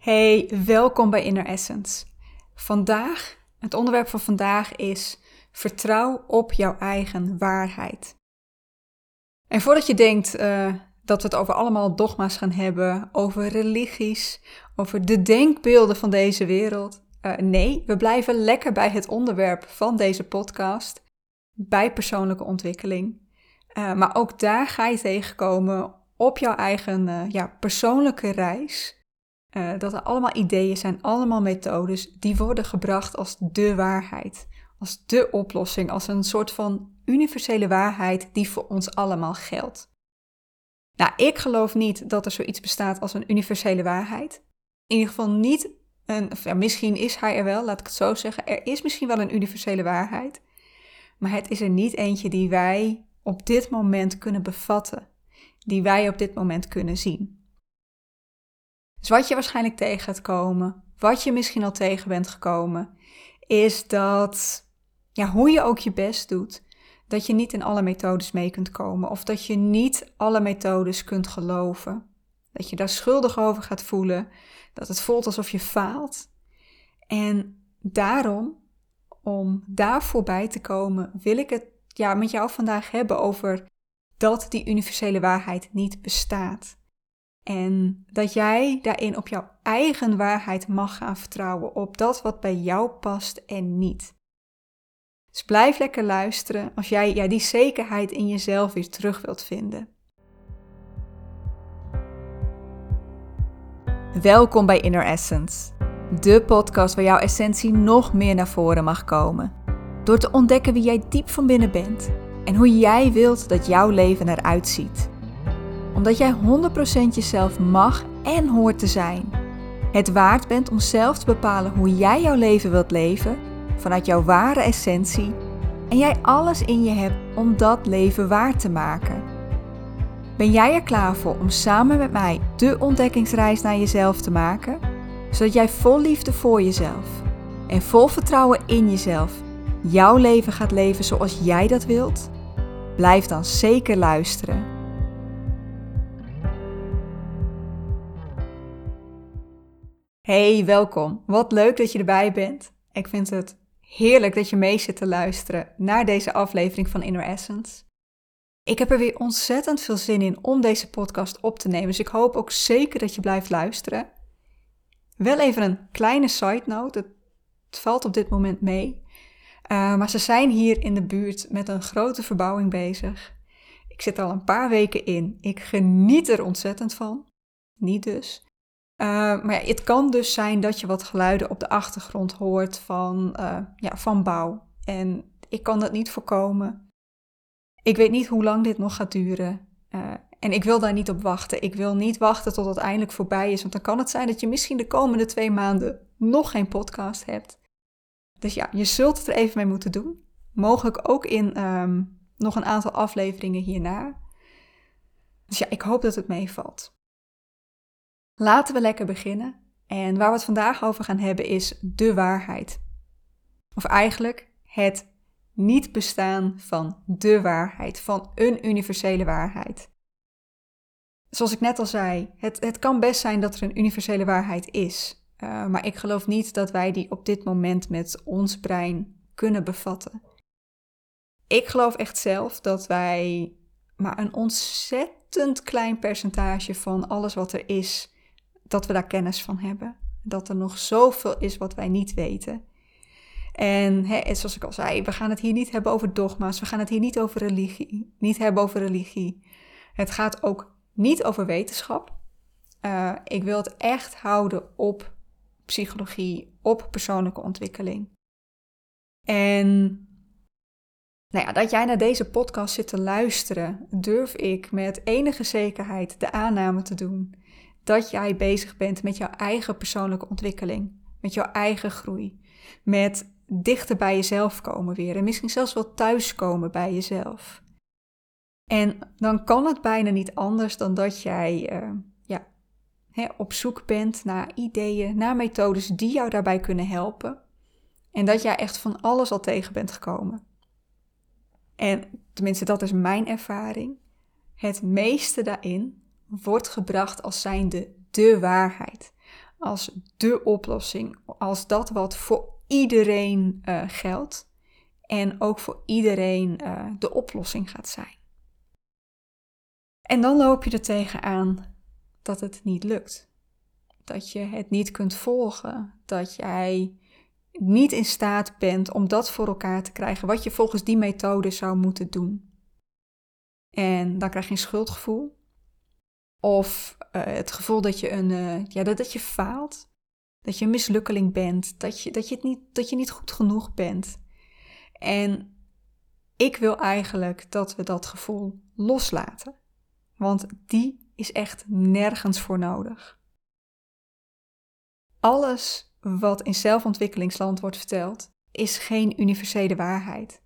Hey, welkom bij Inner Essence. Vandaag, het onderwerp van vandaag is vertrouw op jouw eigen waarheid. En voordat je denkt uh, dat we het over allemaal dogma's gaan hebben, over religies, over de denkbeelden van deze wereld, uh, nee, we blijven lekker bij het onderwerp van deze podcast, bij persoonlijke ontwikkeling. Uh, maar ook daar ga je tegenkomen op jouw eigen ja, persoonlijke reis uh, dat er allemaal ideeën zijn, allemaal methodes, die worden gebracht als de waarheid, als de oplossing, als een soort van universele waarheid die voor ons allemaal geldt. Nou, ik geloof niet dat er zoiets bestaat als een universele waarheid. In ieder geval niet een, misschien is hij er wel, laat ik het zo zeggen. Er is misschien wel een universele waarheid, maar het is er niet eentje die wij op dit moment kunnen bevatten, die wij op dit moment kunnen zien. Dus wat je waarschijnlijk tegen gaat komen, wat je misschien al tegen bent gekomen, is dat ja, hoe je ook je best doet, dat je niet in alle methodes mee kunt komen of dat je niet alle methodes kunt geloven. Dat je daar schuldig over gaat voelen, dat het voelt alsof je faalt. En daarom, om daar voorbij te komen, wil ik het ja, met jou vandaag hebben over dat die universele waarheid niet bestaat. En dat jij daarin op jouw eigen waarheid mag gaan vertrouwen, op dat wat bij jou past en niet. Dus blijf lekker luisteren als jij ja, die zekerheid in jezelf weer terug wilt vinden. Welkom bij Inner Essence, de podcast waar jouw essentie nog meer naar voren mag komen. Door te ontdekken wie jij diep van binnen bent en hoe jij wilt dat jouw leven eruit ziet omdat jij 100% jezelf mag en hoort te zijn. Het waard bent om zelf te bepalen hoe jij jouw leven wilt leven vanuit jouw ware essentie en jij alles in je hebt om dat leven waar te maken. Ben jij er klaar voor om samen met mij de ontdekkingsreis naar jezelf te maken, zodat jij vol liefde voor jezelf en vol vertrouwen in jezelf jouw leven gaat leven zoals jij dat wilt? Blijf dan zeker luisteren. Hey, welkom. Wat leuk dat je erbij bent. Ik vind het heerlijk dat je mee zit te luisteren naar deze aflevering van Inner Essence. Ik heb er weer ontzettend veel zin in om deze podcast op te nemen, dus ik hoop ook zeker dat je blijft luisteren. Wel even een kleine side note, het valt op dit moment mee. Uh, maar ze zijn hier in de buurt met een grote verbouwing bezig. Ik zit al een paar weken in. Ik geniet er ontzettend van. Niet dus. Uh, maar ja, het kan dus zijn dat je wat geluiden op de achtergrond hoort van, uh, ja, van bouw. En ik kan dat niet voorkomen. Ik weet niet hoe lang dit nog gaat duren. Uh, en ik wil daar niet op wachten. Ik wil niet wachten tot het eindelijk voorbij is. Want dan kan het zijn dat je misschien de komende twee maanden nog geen podcast hebt. Dus ja, je zult het er even mee moeten doen. Mogelijk ook in um, nog een aantal afleveringen hierna. Dus ja, ik hoop dat het meevalt. Laten we lekker beginnen. En waar we het vandaag over gaan hebben is de waarheid. Of eigenlijk het niet bestaan van de waarheid, van een universele waarheid. Zoals ik net al zei, het, het kan best zijn dat er een universele waarheid is. Uh, maar ik geloof niet dat wij die op dit moment met ons brein kunnen bevatten. Ik geloof echt zelf dat wij maar een ontzettend klein percentage van alles wat er is dat we daar kennis van hebben. Dat er nog zoveel is wat wij niet weten. En hè, zoals ik al zei, we gaan het hier niet hebben over dogma's. We gaan het hier niet over religie. Niet hebben over religie. Het gaat ook niet over wetenschap. Uh, ik wil het echt houden op psychologie, op persoonlijke ontwikkeling. En nou dat jij naar deze podcast zit te luisteren, durf ik met enige zekerheid de aanname te doen dat jij bezig bent met jouw eigen persoonlijke ontwikkeling, met jouw eigen groei, met dichter bij jezelf komen weer en misschien zelfs wel thuiskomen bij jezelf. En dan kan het bijna niet anders dan dat jij uh, ja, hè, op zoek bent naar ideeën, naar methodes die jou daarbij kunnen helpen. En dat jij echt van alles al tegen bent gekomen. En tenminste, dat is mijn ervaring. Het meeste daarin wordt gebracht als zijnde de waarheid. als de oplossing, als dat wat voor iedereen uh, geldt en ook voor iedereen uh, de oplossing gaat zijn. En dan loop je er tegenaan dat het niet lukt. Dat je het niet kunt volgen, dat jij niet in staat bent om dat voor elkaar te krijgen wat je volgens die methode zou moeten doen. En dan krijg je een schuldgevoel. Of uh, het gevoel dat je, een, uh, ja, dat, dat je faalt. Dat je een mislukkeling bent. Dat je, dat, je het niet, dat je niet goed genoeg bent. En ik wil eigenlijk dat we dat gevoel loslaten. Want die is echt nergens voor nodig. Alles wat in zelfontwikkelingsland wordt verteld, is geen universele waarheid.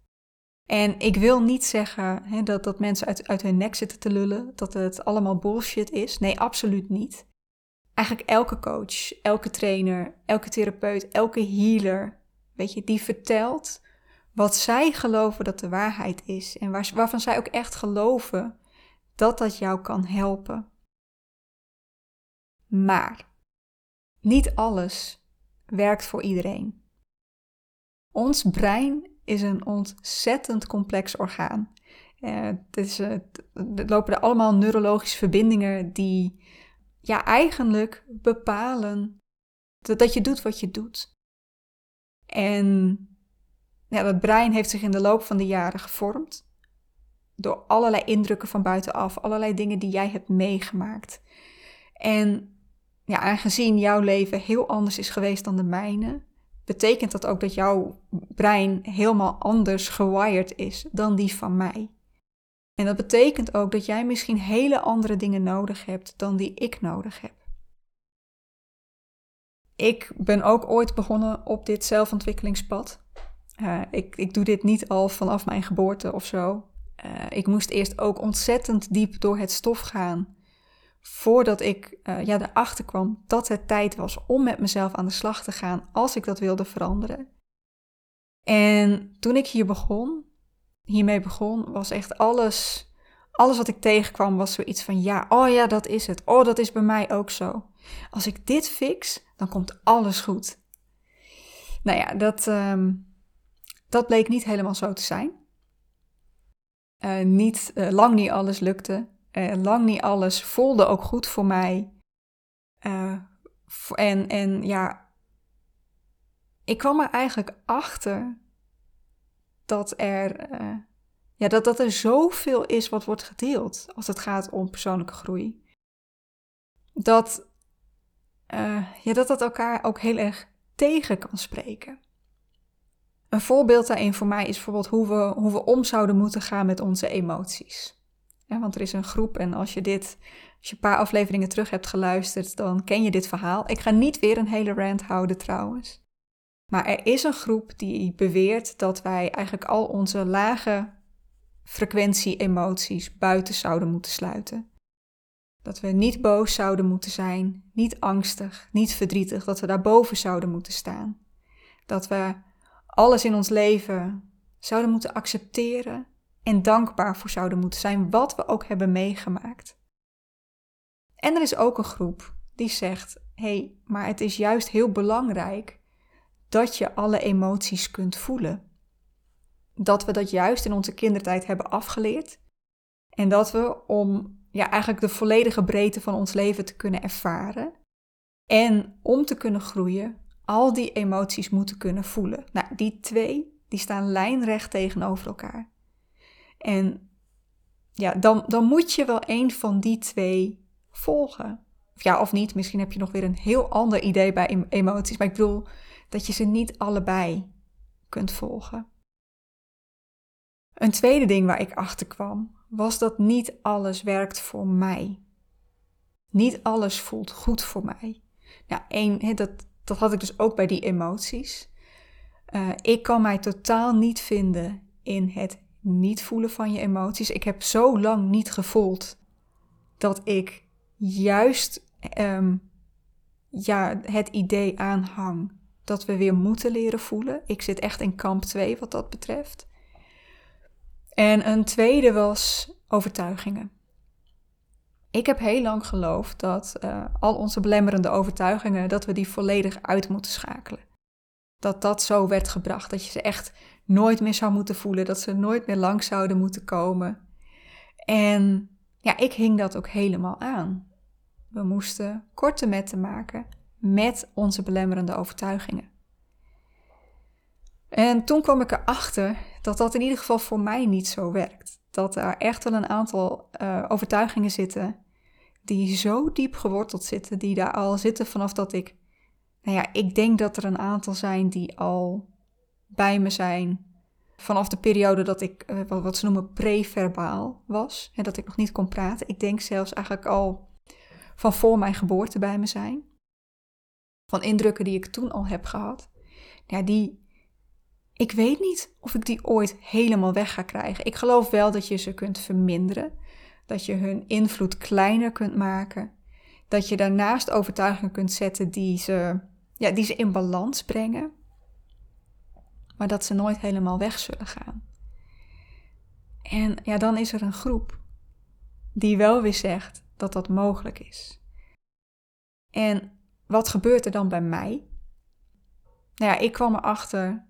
En ik wil niet zeggen hè, dat, dat mensen uit, uit hun nek zitten te lullen, dat het allemaal bullshit is. Nee, absoluut niet. Eigenlijk elke coach, elke trainer, elke therapeut, elke healer, weet je, die vertelt wat zij geloven dat de waarheid is. En waar, waarvan zij ook echt geloven dat dat jou kan helpen. Maar niet alles werkt voor iedereen. Ons brein is een ontzettend complex orgaan. Uh, is, uh, er lopen er allemaal neurologische verbindingen die ja, eigenlijk bepalen dat, dat je doet wat je doet. En ja, dat brein heeft zich in de loop van de jaren gevormd door allerlei indrukken van buitenaf, allerlei dingen die jij hebt meegemaakt. En ja, aangezien jouw leven heel anders is geweest dan de mijne, betekent dat ook dat jouw brein helemaal anders gewired is dan die van mij. En dat betekent ook dat jij misschien hele andere dingen nodig hebt dan die ik nodig heb. Ik ben ook ooit begonnen op dit zelfontwikkelingspad. Uh, ik, ik doe dit niet al vanaf mijn geboorte of zo. Uh, ik moest eerst ook ontzettend diep door het stof gaan voordat ik uh, ja, erachter kwam dat het tijd was om met mezelf aan de slag te gaan als ik dat wilde veranderen. En toen ik hier begon, hiermee begon, was echt alles, alles wat ik tegenkwam, was zoiets van ja, oh ja, dat is het. Oh, dat is bij mij ook zo. Als ik dit fix, dan komt alles goed. Nou ja, dat, um, dat bleek niet helemaal zo te zijn. Uh, niet, uh, lang niet alles lukte. Uh, lang niet alles voelde ook goed voor mij. Uh, en, en ja, ik kwam er eigenlijk achter dat er, uh, ja, dat, dat er zoveel is wat wordt gedeeld als het gaat om persoonlijke groei. Dat, ja, dat dat elkaar ook heel erg tegen kan spreken. Een voorbeeld daarin voor mij is bijvoorbeeld hoe we, hoe we om zouden moeten gaan met onze emoties. Ja, want er is een groep en als je dit, als je een paar afleveringen terug hebt geluisterd, dan ken je dit verhaal. Ik ga niet weer een hele rant houden trouwens. Maar er is een groep die beweert dat wij eigenlijk al onze lage frequentie emoties buiten zouden moeten sluiten. Dat we niet boos zouden moeten zijn, niet angstig, niet verdrietig, dat we daarboven zouden moeten staan. Dat we alles in ons leven zouden moeten accepteren en dankbaar voor zouden moeten zijn, wat we ook hebben meegemaakt. En er is ook een groep die zegt: hé, hey, maar het is juist heel belangrijk dat je alle emoties kunt voelen. Dat we dat juist in onze kindertijd hebben afgeleerd. En dat we om ja, eigenlijk de volledige breedte van ons leven te kunnen ervaren en om te kunnen groeien, al die emoties moeten kunnen voelen. Nou, die twee, die staan lijnrecht tegenover elkaar. En ja, dan, dan moet je wel een van die twee volgen. Of ja, of niet. Misschien heb je nog weer een heel ander idee bij emoties. Maar ik bedoel dat je ze niet allebei kunt volgen. Een tweede ding waar ik achter kwam, was dat niet alles werkt voor mij. Niet alles voelt goed voor mij. Nou, één, dat, dat had ik dus ook bij die emoties. Uh, ik kan mij totaal niet vinden in het niet voelen van je emoties. Ik heb zo lang niet gevoeld dat ik juist um, ja, het idee aanhang dat we weer moeten leren voelen. Ik zit echt in kamp 2 wat dat betreft. En een tweede was overtuigingen. Ik heb heel lang geloofd dat uh, al onze belemmerende overtuigingen, dat we die volledig uit moeten schakelen. Dat dat zo werd gebracht, dat je ze echt nooit meer zou moeten voelen, dat ze nooit meer lang zouden moeten komen. En ja, ik hing dat ook helemaal aan. We moesten korte metten maken met onze belemmerende overtuigingen. En toen kwam ik erachter dat dat in ieder geval voor mij niet zo werkt. Dat er echt wel een aantal uh, overtuigingen zitten die zo diep geworteld zitten, die daar al zitten vanaf dat ik, nou ja, ik denk dat er een aantal zijn die al bij me zijn vanaf de periode dat ik uh, wat ze noemen preverbaal was en dat ik nog niet kon praten. Ik denk zelfs eigenlijk al van voor mijn geboorte bij me zijn. Van indrukken die ik toen al heb gehad. Ja, die, ik weet niet of ik die ooit helemaal weg ga krijgen. Ik geloof wel dat je ze kunt verminderen, dat je hun invloed kleiner kunt maken, dat je daarnaast overtuigingen kunt zetten die ze, ja, die ze in balans brengen, maar dat ze nooit helemaal weg zullen gaan. En ja, dan is er een groep die wel weer zegt dat dat mogelijk is. En wat gebeurt er dan bij mij? Nou ja, ik kwam erachter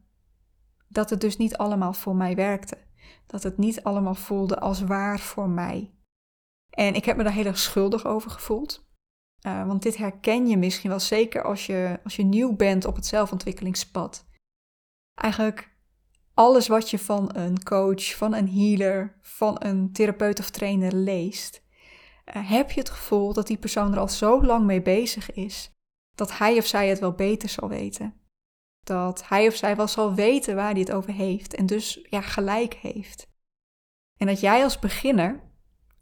dat het dus niet allemaal voor mij werkte. Dat het niet allemaal voelde als waar voor mij. En ik heb me daar heel erg schuldig over gevoeld. Uh, want dit herken je misschien wel zeker als je, als je nieuw bent op het zelfontwikkelingspad. Eigenlijk alles wat je van een coach, van een healer, van een therapeut of trainer leest, uh, heb je het gevoel dat die persoon er al zo lang mee bezig is dat hij of zij het wel beter zal weten dat hij of zij wel zal weten waar hij het over heeft en dus ja, gelijk heeft. En dat jij als beginner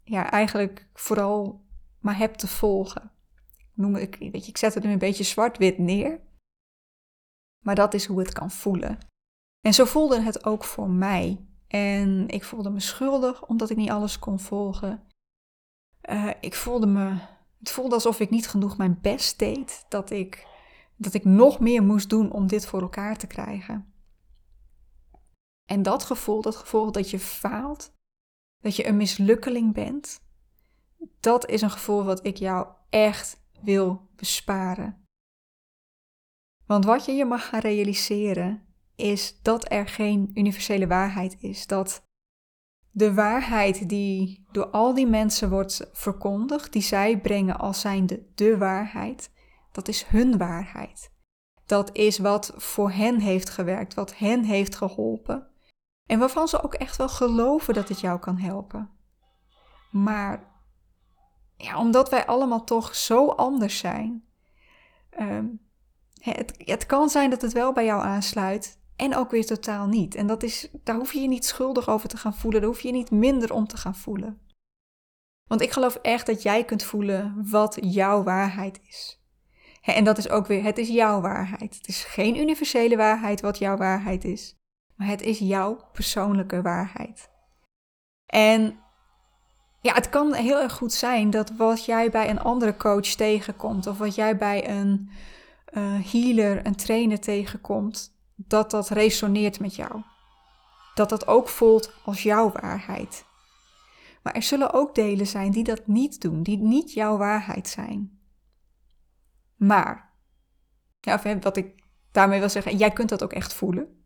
ja, eigenlijk vooral maar hebt te volgen. Noem ik, weet je, ik zet het nu een beetje zwart-wit neer, maar dat is hoe het kan voelen. En zo voelde het ook voor mij. En ik voelde me schuldig omdat ik niet alles kon volgen. Uh, ik voelde me, het voelde alsof ik niet genoeg mijn best deed. Dat ik dat ik nog meer moest doen om dit voor elkaar te krijgen. En dat gevoel, dat gevoel dat je faalt, dat je een mislukkeling bent, dat is een gevoel wat ik jou echt wil besparen. Want wat je je mag gaan realiseren is dat er geen universele waarheid is. Dat de waarheid die door al die mensen wordt verkondigd, die zij brengen als zijnde de waarheid, dat is hun waarheid. Dat is wat voor hen heeft gewerkt, wat hen heeft geholpen. En waarvan ze ook echt wel geloven dat het jou kan helpen. Maar ja, omdat wij allemaal toch zo anders zijn. Ehm, het, het kan zijn dat het wel bij jou aansluit en ook weer totaal niet. En dat is, daar hoef je je niet schuldig over te gaan voelen. Daar hoef je je niet minder om te gaan voelen. Want ik geloof echt dat jij kunt voelen wat jouw waarheid is. En dat is ook weer, het is jouw waarheid. Het is geen universele waarheid wat jouw waarheid is, maar het is jouw persoonlijke waarheid. En ja, het kan heel erg goed zijn dat wat jij bij een andere coach tegenkomt, of wat jij bij een healer, een trainer tegenkomt, dat dat resoneert met jou. Dat dat ook voelt als jouw waarheid. Maar er zullen ook delen zijn die dat niet doen, die niet jouw waarheid zijn. Maar, ja, wat ik daarmee wil zeggen, jij kunt dat ook echt voelen.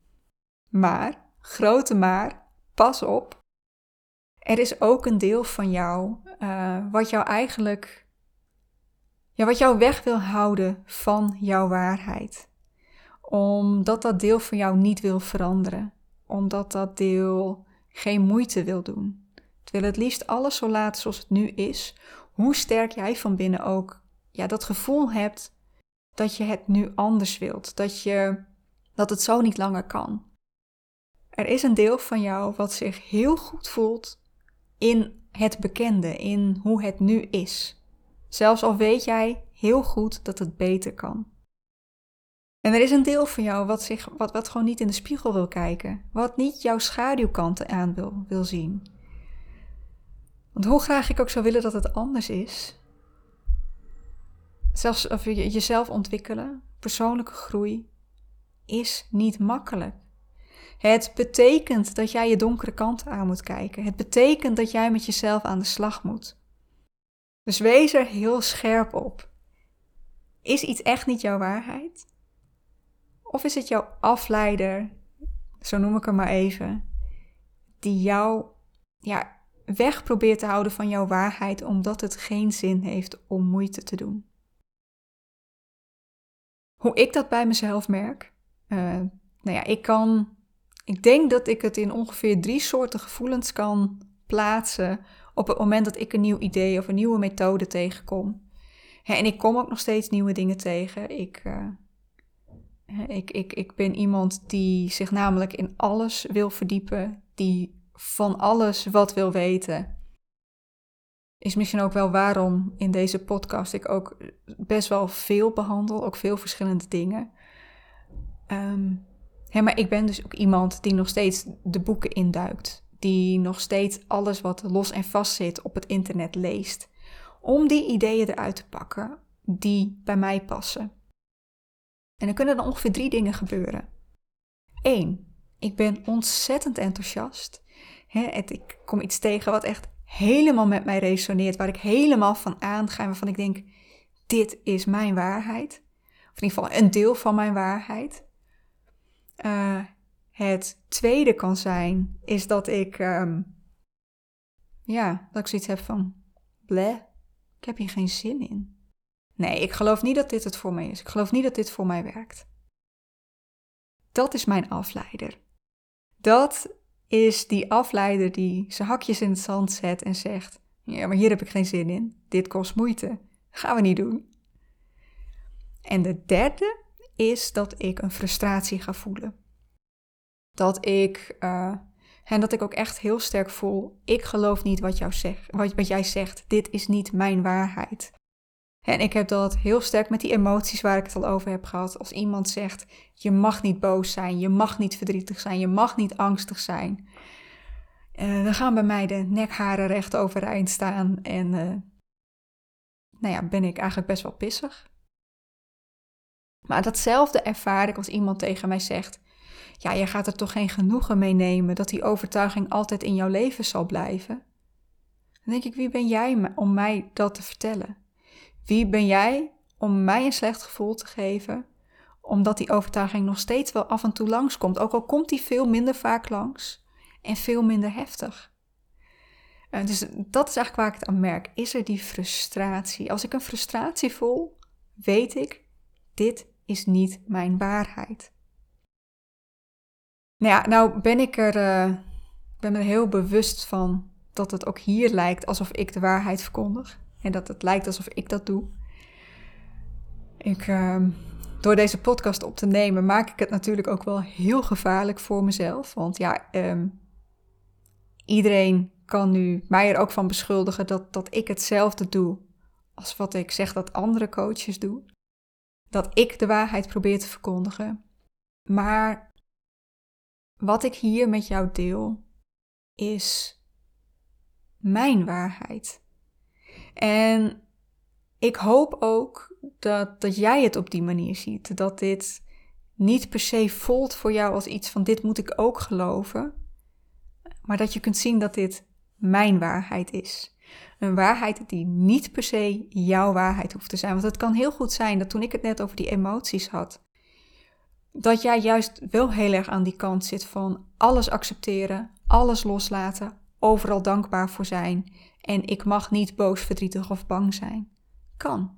Maar, grote maar, pas op. Er is ook een deel van jou uh, wat jou eigenlijk, ja, wat jou weg wil houden van jouw waarheid. Omdat dat deel van jou niet wil veranderen. Omdat dat deel geen moeite wil doen. Het wil het liefst alles zo laten zoals het nu is. Hoe sterk jij van binnen ook ja, dat gevoel hebt dat je het nu anders wilt, dat, je, dat het zo niet langer kan. Er is een deel van jou wat zich heel goed voelt in het bekende, in hoe het nu is. Zelfs al weet jij heel goed dat het beter kan. En er is een deel van jou wat, zich, wat, wat gewoon niet in de spiegel wil kijken, wat niet jouw schaduwkanten aan wil, wil zien. Want hoe graag ik ook zou willen dat het anders is, Zelfs of je, jezelf ontwikkelen, persoonlijke groei, is niet makkelijk. Het betekent dat jij je donkere kant aan moet kijken. Het betekent dat jij met jezelf aan de slag moet. Dus wees er heel scherp op. Is iets echt niet jouw waarheid? Of is het jouw afleider, zo noem ik hem maar even, die jou ja, weg probeert te houden van jouw waarheid omdat het geen zin heeft om moeite te doen? Hoe ik dat bij mezelf merk? Uh, nou ja, ik kan. Ik denk dat ik het in ongeveer drie soorten gevoelens kan plaatsen op het moment dat ik een nieuw idee of een nieuwe methode tegenkom. en ik kom ook nog steeds nieuwe dingen tegen. Ik, uh, ik, ik, ik ben iemand die zich namelijk in alles wil verdiepen, die van alles wat wil weten. Is misschien ook wel waarom in deze podcast ik ook best wel veel behandel, ook veel verschillende dingen. Um, maar ik ben dus ook iemand die nog steeds de boeken induikt. Die nog steeds alles wat los en vast zit op het internet leest. Om die ideeën eruit te pakken die bij mij passen. En dan kunnen er ongeveer drie dingen gebeuren. Eén, ik ben ontzettend enthousiast. ik kom iets tegen wat echt helemaal met mij resoneert, waar ik helemaal van aanga en waarvan ik denk, dit is mijn waarheid. Of in ieder geval een deel van mijn waarheid. Uh, het tweede kan zijn, is dat ik, um, ja, dat ik zoiets heb van, bleh, ik heb hier geen zin in. Nee, ik geloof niet dat dit het voor mij is. Ik geloof niet dat dit voor mij werkt. Dat is mijn afleider. Dat is die afleider die zijn hakjes in het zand zet en zegt: Ja, maar hier heb ik geen zin in. Dit kost moeite. gaan we niet doen. En de derde is dat ik een frustratie ga voelen. Dat ik, uh, en dat ik ook echt heel sterk voel: ik geloof niet wat, jou zegt, wat, jij zegt. Dit is niet mijn waarheid. En ik heb dat heel sterk met die emoties waar ik het al over heb gehad. Als iemand zegt: je mag niet boos zijn, je mag niet verdrietig zijn, je mag niet angstig zijn. Uh, dan gaan bij mij de nekharen recht overeind staan en uh, nou ja, ben ik eigenlijk best wel pissig. Maar datzelfde ervaar ik als iemand tegen mij zegt: Ja, je gaat er toch geen genoegen mee nemen dat die overtuiging altijd in jouw leven zal blijven? Dan denk ik: Wie ben jij om mij dat te vertellen? Wie ben jij om mij een slecht gevoel te geven, omdat die overtuiging nog steeds wel af en toe langskomt, ook al komt die veel minder vaak langs en veel minder heftig. Uh, dus dat is eigenlijk waar ik het aan merk. Is er die frustratie? Als ik een frustratie voel, weet ik, dit is niet mijn waarheid. Nou ja, nou ben ik er, uh, ben er heel bewust van dat het ook hier lijkt alsof ik de waarheid verkondig. En dat het lijkt alsof ik dat doe. Ik, uh, door deze podcast op te nemen, maak ik het natuurlijk ook wel heel gevaarlijk voor mezelf. Want ja, um, iedereen kan nu mij er ook van beschuldigen dat, dat ik hetzelfde doe als wat ik zeg dat andere coaches doen. Dat ik de waarheid probeer te verkondigen. Maar wat ik hier met jou deel, is mijn waarheid. En ik hoop ook dat, dat jij het op die manier ziet. Dat dit niet per se voelt voor jou als iets van dit moet ik ook geloven. Maar dat je kunt zien dat dit mijn waarheid is. Een waarheid die niet per se jouw waarheid hoeft te zijn. Want het kan heel goed zijn dat toen ik het net over die emoties had, dat jij juist wel heel erg aan die kant zit van alles accepteren, alles loslaten, overal dankbaar voor zijn en ik mag niet boos, verdrietig of bang zijn. Kan.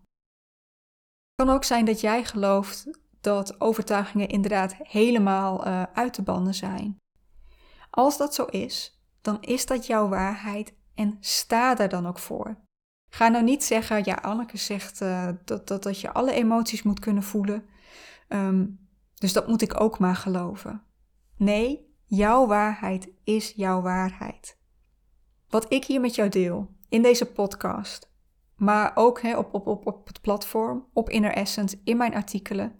Kan ook zijn dat jij gelooft dat overtuigingen inderdaad helemaal uh, uit te bannen zijn. Als dat zo is, dan is dat jouw waarheid en sta daar dan ook voor. Ga nou niet zeggen, ja, Anneke zegt uh, dat, dat, dat je alle emoties moet kunnen voelen. Um, dus dat moet ik ook maar geloven. Nee, jouw waarheid is jouw waarheid. Wat ik hier met jou deel in deze podcast, maar ook op, op, op, op het platform, op Inner Essence, in mijn artikelen,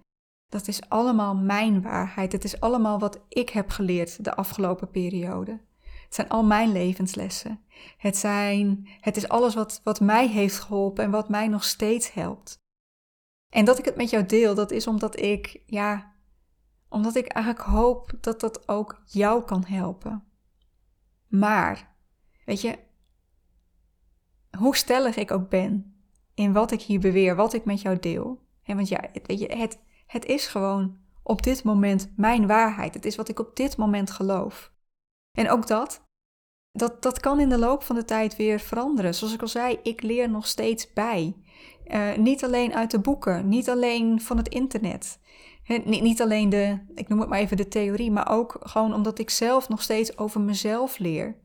dat is allemaal mijn waarheid. Het is allemaal wat ik heb geleerd de afgelopen periode. Het zijn al mijn levenslessen. Het, zijn, het is alles wat, wat mij heeft geholpen en wat mij nog steeds helpt. En dat ik het met jou deel, dat is omdat ik, ja, omdat ik eigenlijk hoop dat dat ook jou kan helpen. Maar Weet je, hoe stellig ik ook ben in wat ik hier beweer, wat ik met jou deel. En want ja, weet je, het, het is gewoon op dit moment mijn waarheid. Het is wat ik op dit moment geloof. En ook dat, dat, dat kan in de loop van de tijd weer veranderen. Zoals ik al zei, ik leer nog steeds bij. Uh, niet alleen uit de boeken, niet alleen van het internet. Niet, alleen de, ik noem het maar even de theorie, maar ook gewoon omdat ik zelf nog steeds over mezelf leer.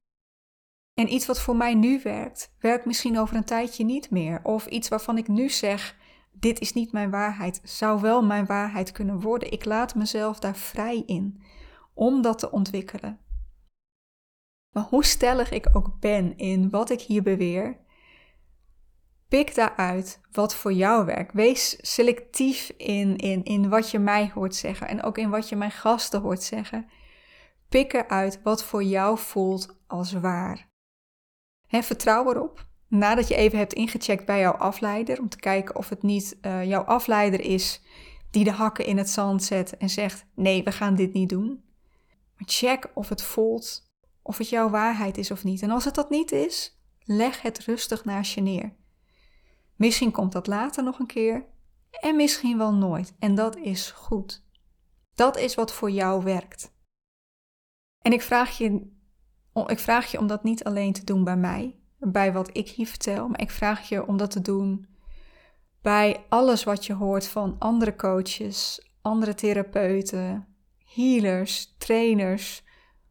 En iets wat voor mij nu werkt, werkt misschien over een tijdje niet meer. Of iets waarvan ik nu zeg, dit is niet mijn waarheid, zou wel mijn waarheid kunnen worden. Ik laat mezelf daar vrij in om dat te ontwikkelen. Maar hoe stellig ik ook ben in wat ik hier beweer, pik daaruit wat voor jou werkt. Wees selectief in, in, in wat je mij hoort zeggen en ook in wat je mijn gasten hoort zeggen. Pik eruit wat voor jou voelt als waar. He, vertrouw erop. Nadat je even hebt ingecheckt bij jouw afleider, om te kijken of het niet uh, jouw afleider is die de hakken in het zand zet en zegt: nee, we gaan dit niet doen. Maar check of het voelt, of het jouw waarheid is of niet. En als het dat niet is, leg het rustig naast je neer. Misschien komt dat later nog een keer en misschien wel nooit. En dat is goed. Dat is wat voor jou werkt. En ik vraag je ik vraag je om dat niet alleen te doen bij mij, bij wat ik hier vertel, maar ik vraag je om dat te doen bij alles wat je hoort van andere coaches, andere therapeuten, healers, trainers,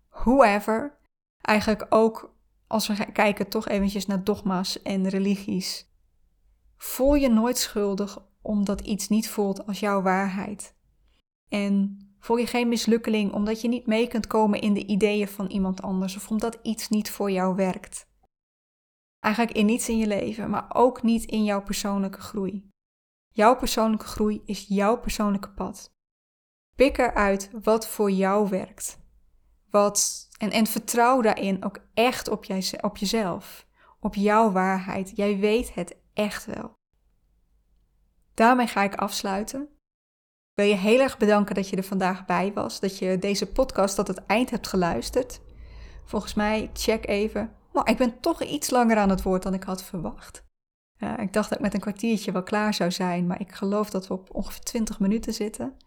whoever. Eigenlijk ook als we kijken toch eventjes naar dogma's en religies. Voel je nooit schuldig omdat iets niet voelt als jouw waarheid. En Voel je geen mislukkeling omdat je niet mee kunt komen in de ideeën van iemand anders of omdat iets niet voor jou werkt. Eigenlijk in niets in je leven, maar ook niet in jouw persoonlijke groei. Jouw persoonlijke groei is jouw persoonlijke pad. Pik eruit wat voor jou werkt. Wat, en, en vertrouw daarin ook echt op, jij, op jezelf, op jouw waarheid. Jij weet het echt wel. Daarmee ga ik afsluiten wil je heel erg bedanken dat je er vandaag bij was. Dat je deze podcast tot het eind hebt geluisterd. Volgens mij, check even. Maar ik ben toch iets langer aan het woord dan ik had verwacht. ik dacht dat ik met een kwartiertje wel klaar zou zijn, maar ik geloof dat we op ongeveer 20 minuten zitten.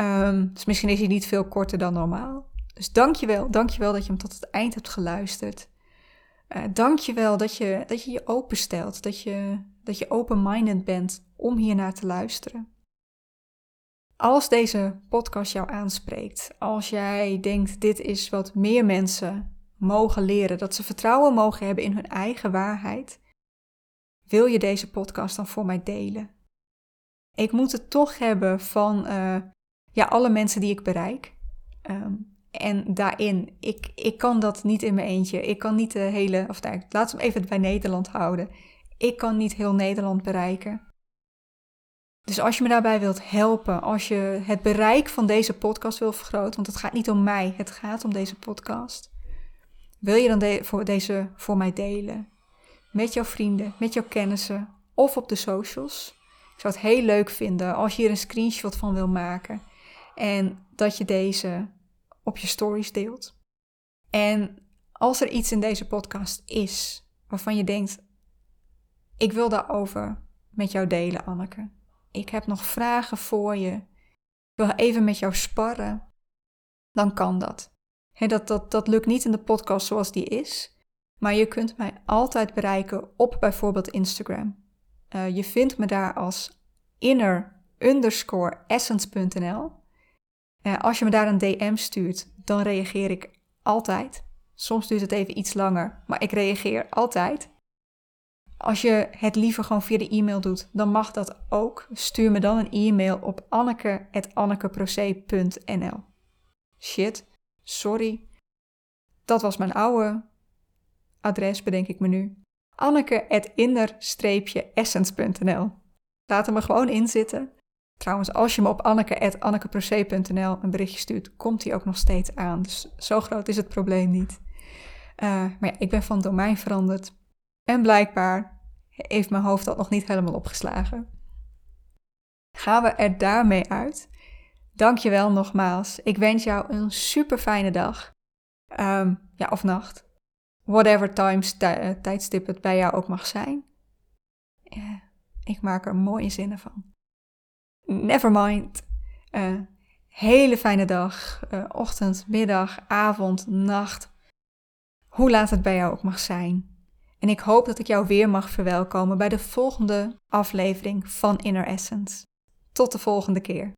Um, dus misschien is hij niet veel korter dan normaal. Dus dankjewel, dankjewel dat je hem tot het eind hebt geluisterd. Uh, dankjewel dat je, dat je je openstelt, dat je, dat je open-minded bent om hier naar te luisteren. Als deze podcast jou aanspreekt, als jij denkt dit is wat meer mensen mogen leren, dat ze vertrouwen mogen hebben in hun eigen waarheid, wil je deze podcast dan voor mij delen? Ik moet het toch hebben van uh, ja, alle mensen die ik bereik. Um, en daarin, ik, ik kan dat niet in mijn eentje. Ik kan niet de hele, of nou, laten we even bij Nederland houden. Ik kan niet heel Nederland bereiken. Dus als je me daarbij wilt helpen, als je het bereik van deze podcast wil vergroten, want het gaat niet om mij, het gaat om deze podcast. Wil je dan voor deze voor mij delen? Met jouw vrienden, met jouw kennissen of op de socials? Ik zou het heel leuk vinden als je hier een screenshot van wil maken en dat je deze op je stories deelt. En als er iets in deze podcast is waarvan je denkt: ik wil daarover met jou delen, Anneke ik heb nog vragen voor je, ik wil even met jou sparren, dan kan dat. dat, dat. Dat lukt niet in de podcast zoals die is, maar je kunt mij altijd bereiken op bijvoorbeeld Instagram. Uh, je vindt me daar als inner underscore essence.nl. Als je me daar een DM stuurt, dan reageer ik altijd. Soms duurt het even iets langer, maar ik reageer altijd. Als je het liever gewoon via de e-mail doet, dan mag dat ook. Stuur me dan een e-mail op anneke.annekeproce.nl Shit, sorry. Dat was mijn oude adres, bedenk ik me nu. anneke.inder-essence.nl Laat hem er gewoon in zitten. Trouwens, als je me op anneke.annekeproce.nl een berichtje stuurt, komt hij ook nog steeds aan. Dus zo groot is het probleem niet. Uh, maar ja, ik ben van domein veranderd. En blijkbaar heeft mijn hoofd dat nog niet helemaal opgeslagen. Gaan we er daarmee uit? Dankjewel nogmaals. Ik wens jou een super fijne dag. Um, ja, of nacht. whatever times, tijdstip het bij jou ook mag zijn. ik maak er mooie zinnen van. Never mind. Uh, hele fijne dag, uh, ochtend, middag, avond, nacht. Hoe laat het bij jou ook mag zijn. En ik hoop dat ik jou weer mag verwelkomen bij de volgende aflevering van Inner Essence. Tot de volgende keer.